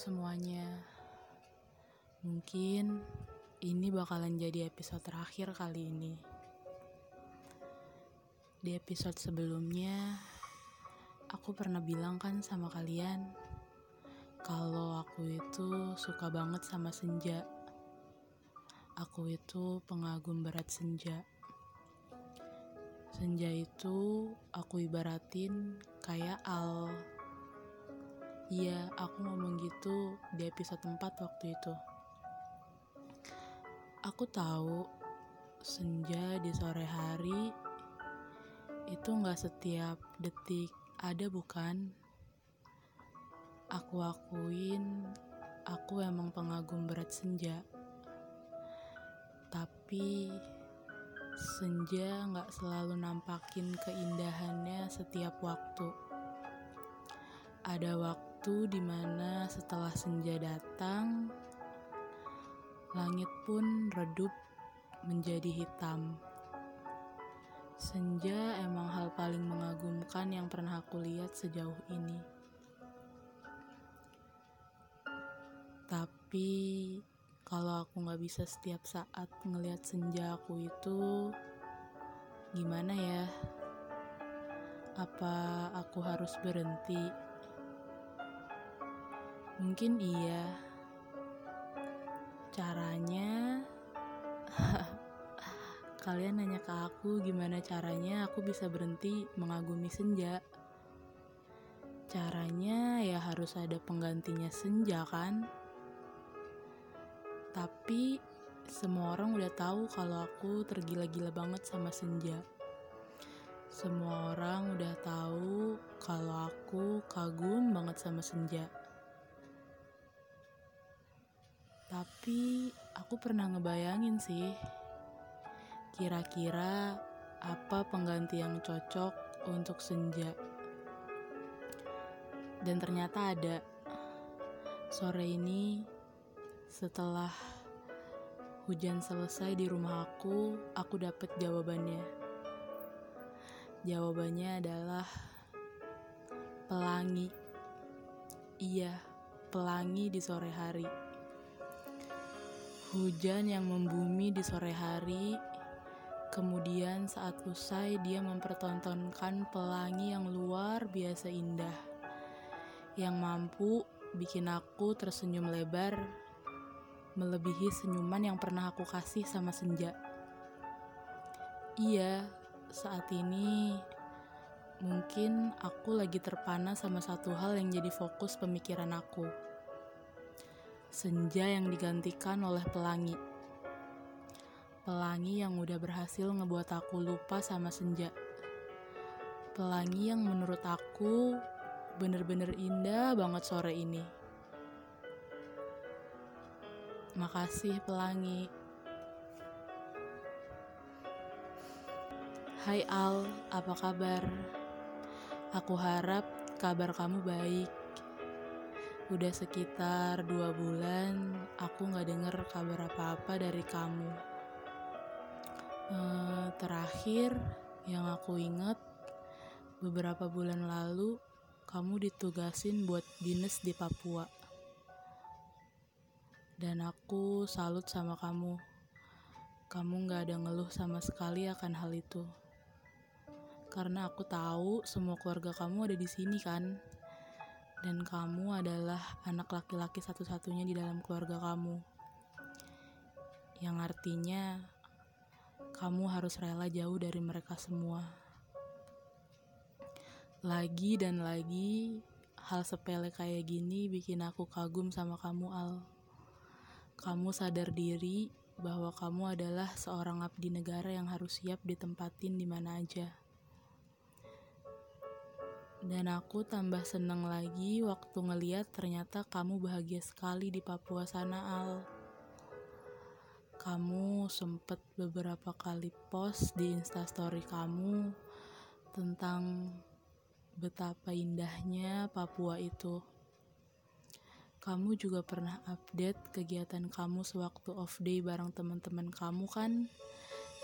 semuanya. Mungkin ini bakalan jadi episode terakhir kali ini. Di episode sebelumnya, aku pernah bilang kan sama kalian kalau aku itu suka banget sama senja. Aku itu pengagum berat senja. Senja itu aku ibaratin kayak al Iya, aku ngomong gitu di episode 4 waktu itu. Aku tahu senja di sore hari itu nggak setiap detik ada bukan? Aku akuin aku emang pengagum berat senja. Tapi senja nggak selalu nampakin keindahannya setiap waktu. Ada waktu waktu di mana setelah senja datang, langit pun redup menjadi hitam. Senja emang hal paling mengagumkan yang pernah aku lihat sejauh ini. Tapi kalau aku nggak bisa setiap saat ngelihat senja aku itu, gimana ya? Apa aku harus berhenti? Mungkin iya. Caranya kalian nanya ke aku gimana caranya aku bisa berhenti mengagumi senja. Caranya ya harus ada penggantinya senja kan? Tapi semua orang udah tahu kalau aku tergila-gila banget sama senja. Semua orang udah tahu kalau aku kagum banget sama senja. Tapi aku pernah ngebayangin sih, kira-kira apa pengganti yang cocok untuk senja. Dan ternyata ada. Sore ini, setelah hujan selesai di rumah aku, aku dapet jawabannya. Jawabannya adalah pelangi. Iya, pelangi di sore hari. Hujan yang membumi di sore hari, kemudian saat usai dia mempertontonkan pelangi yang luar biasa indah, yang mampu bikin aku tersenyum lebar, melebihi senyuman yang pernah aku kasih sama senja. Iya, saat ini mungkin aku lagi terpana sama satu hal yang jadi fokus pemikiran aku senja yang digantikan oleh pelangi. Pelangi yang udah berhasil ngebuat aku lupa sama senja. Pelangi yang menurut aku bener-bener indah banget sore ini. Makasih pelangi. Hai Al, apa kabar? Aku harap kabar kamu baik. Udah sekitar dua bulan aku gak denger kabar apa-apa dari kamu. Uh, terakhir yang aku inget beberapa bulan lalu kamu ditugasin buat dinas di Papua. Dan aku salut sama kamu. Kamu gak ada ngeluh sama sekali akan hal itu. Karena aku tahu semua keluarga kamu ada di sini kan dan kamu adalah anak laki-laki satu-satunya di dalam keluarga kamu. Yang artinya kamu harus rela jauh dari mereka semua. Lagi dan lagi, hal sepele kayak gini bikin aku kagum sama kamu, Al. Kamu sadar diri bahwa kamu adalah seorang abdi negara yang harus siap ditempatin di mana aja. Dan aku tambah seneng lagi waktu ngeliat ternyata kamu bahagia sekali di Papua sana, Al. Kamu sempet beberapa kali post di instastory kamu tentang betapa indahnya Papua itu. Kamu juga pernah update kegiatan kamu sewaktu off day bareng teman-teman kamu kan?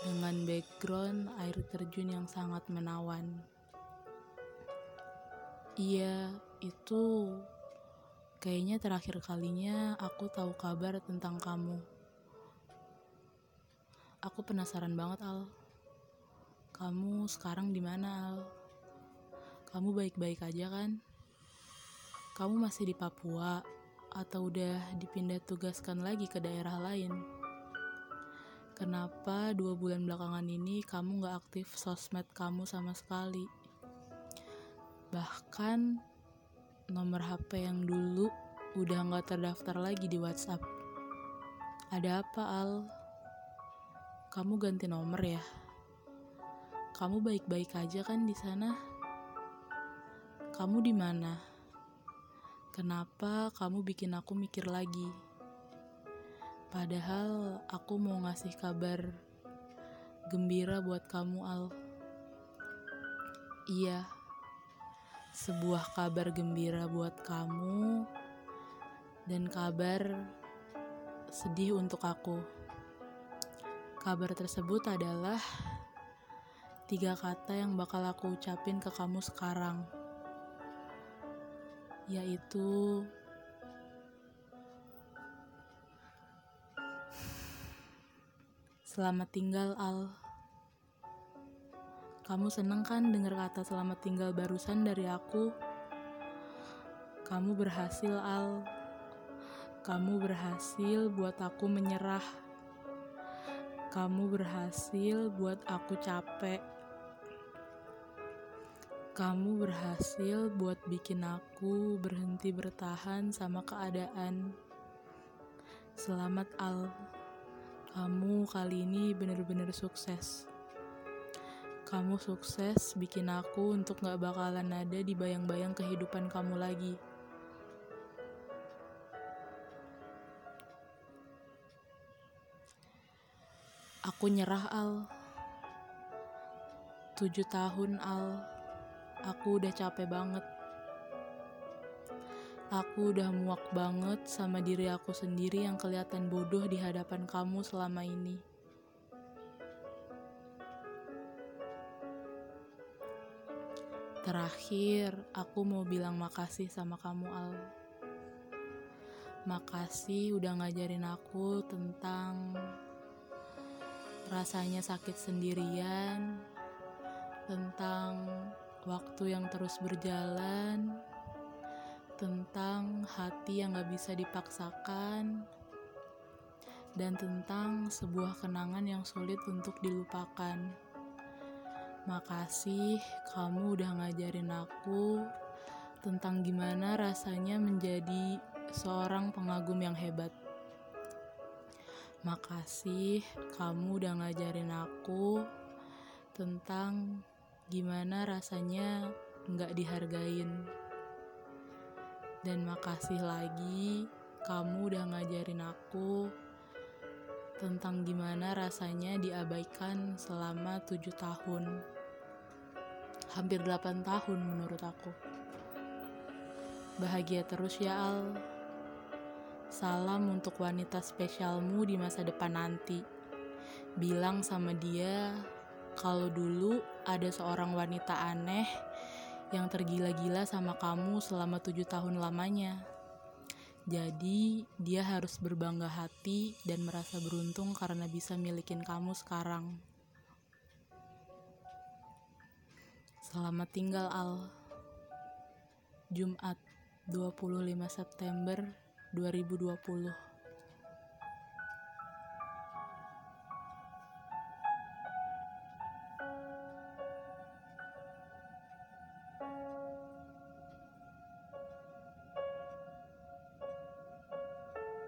Dengan background air terjun yang sangat menawan. Iya, itu Kayaknya terakhir kalinya aku tahu kabar tentang kamu. Aku penasaran banget, Al. Kamu sekarang di mana, Al? Kamu baik-baik aja kan? Kamu masih di Papua atau udah dipindah tugaskan lagi ke daerah lain? Kenapa dua bulan belakangan ini kamu gak aktif sosmed kamu sama sekali? Bahkan nomor HP yang dulu udah nggak terdaftar lagi di WhatsApp. Ada apa, Al? Kamu ganti nomor ya? Kamu baik-baik aja kan di sana? Kamu di mana? Kenapa kamu bikin aku mikir lagi? Padahal aku mau ngasih kabar gembira buat kamu, Al. Iya sebuah kabar gembira buat kamu dan kabar sedih untuk aku. Kabar tersebut adalah tiga kata yang bakal aku ucapin ke kamu sekarang, yaitu Selamat tinggal, Al. Kamu seneng kan dengar kata selamat tinggal barusan dari aku? Kamu berhasil, Al. Kamu berhasil buat aku menyerah. Kamu berhasil buat aku capek. Kamu berhasil buat bikin aku berhenti bertahan sama keadaan. Selamat, Al. Kamu kali ini bener-bener sukses. Kamu sukses bikin aku untuk gak bakalan ada di bayang-bayang kehidupan kamu lagi. Aku nyerah, Al. Tujuh tahun, Al. Aku udah capek banget. Aku udah muak banget sama diri aku sendiri yang kelihatan bodoh di hadapan kamu selama ini. Terakhir, aku mau bilang makasih sama kamu, Al. Makasih udah ngajarin aku tentang rasanya sakit sendirian, tentang waktu yang terus berjalan, tentang hati yang gak bisa dipaksakan, dan tentang sebuah kenangan yang sulit untuk dilupakan. Makasih kamu udah ngajarin aku tentang gimana rasanya menjadi seorang pengagum yang hebat. Makasih kamu udah ngajarin aku tentang gimana rasanya nggak dihargain. Dan makasih lagi kamu udah ngajarin aku tentang gimana rasanya diabaikan selama tujuh tahun hampir 8 tahun menurut aku. Bahagia terus ya Al. Salam untuk wanita spesialmu di masa depan nanti. Bilang sama dia kalau dulu ada seorang wanita aneh yang tergila-gila sama kamu selama tujuh tahun lamanya. Jadi dia harus berbangga hati dan merasa beruntung karena bisa milikin kamu sekarang. Selamat tinggal Al. Jumat 25 September 2020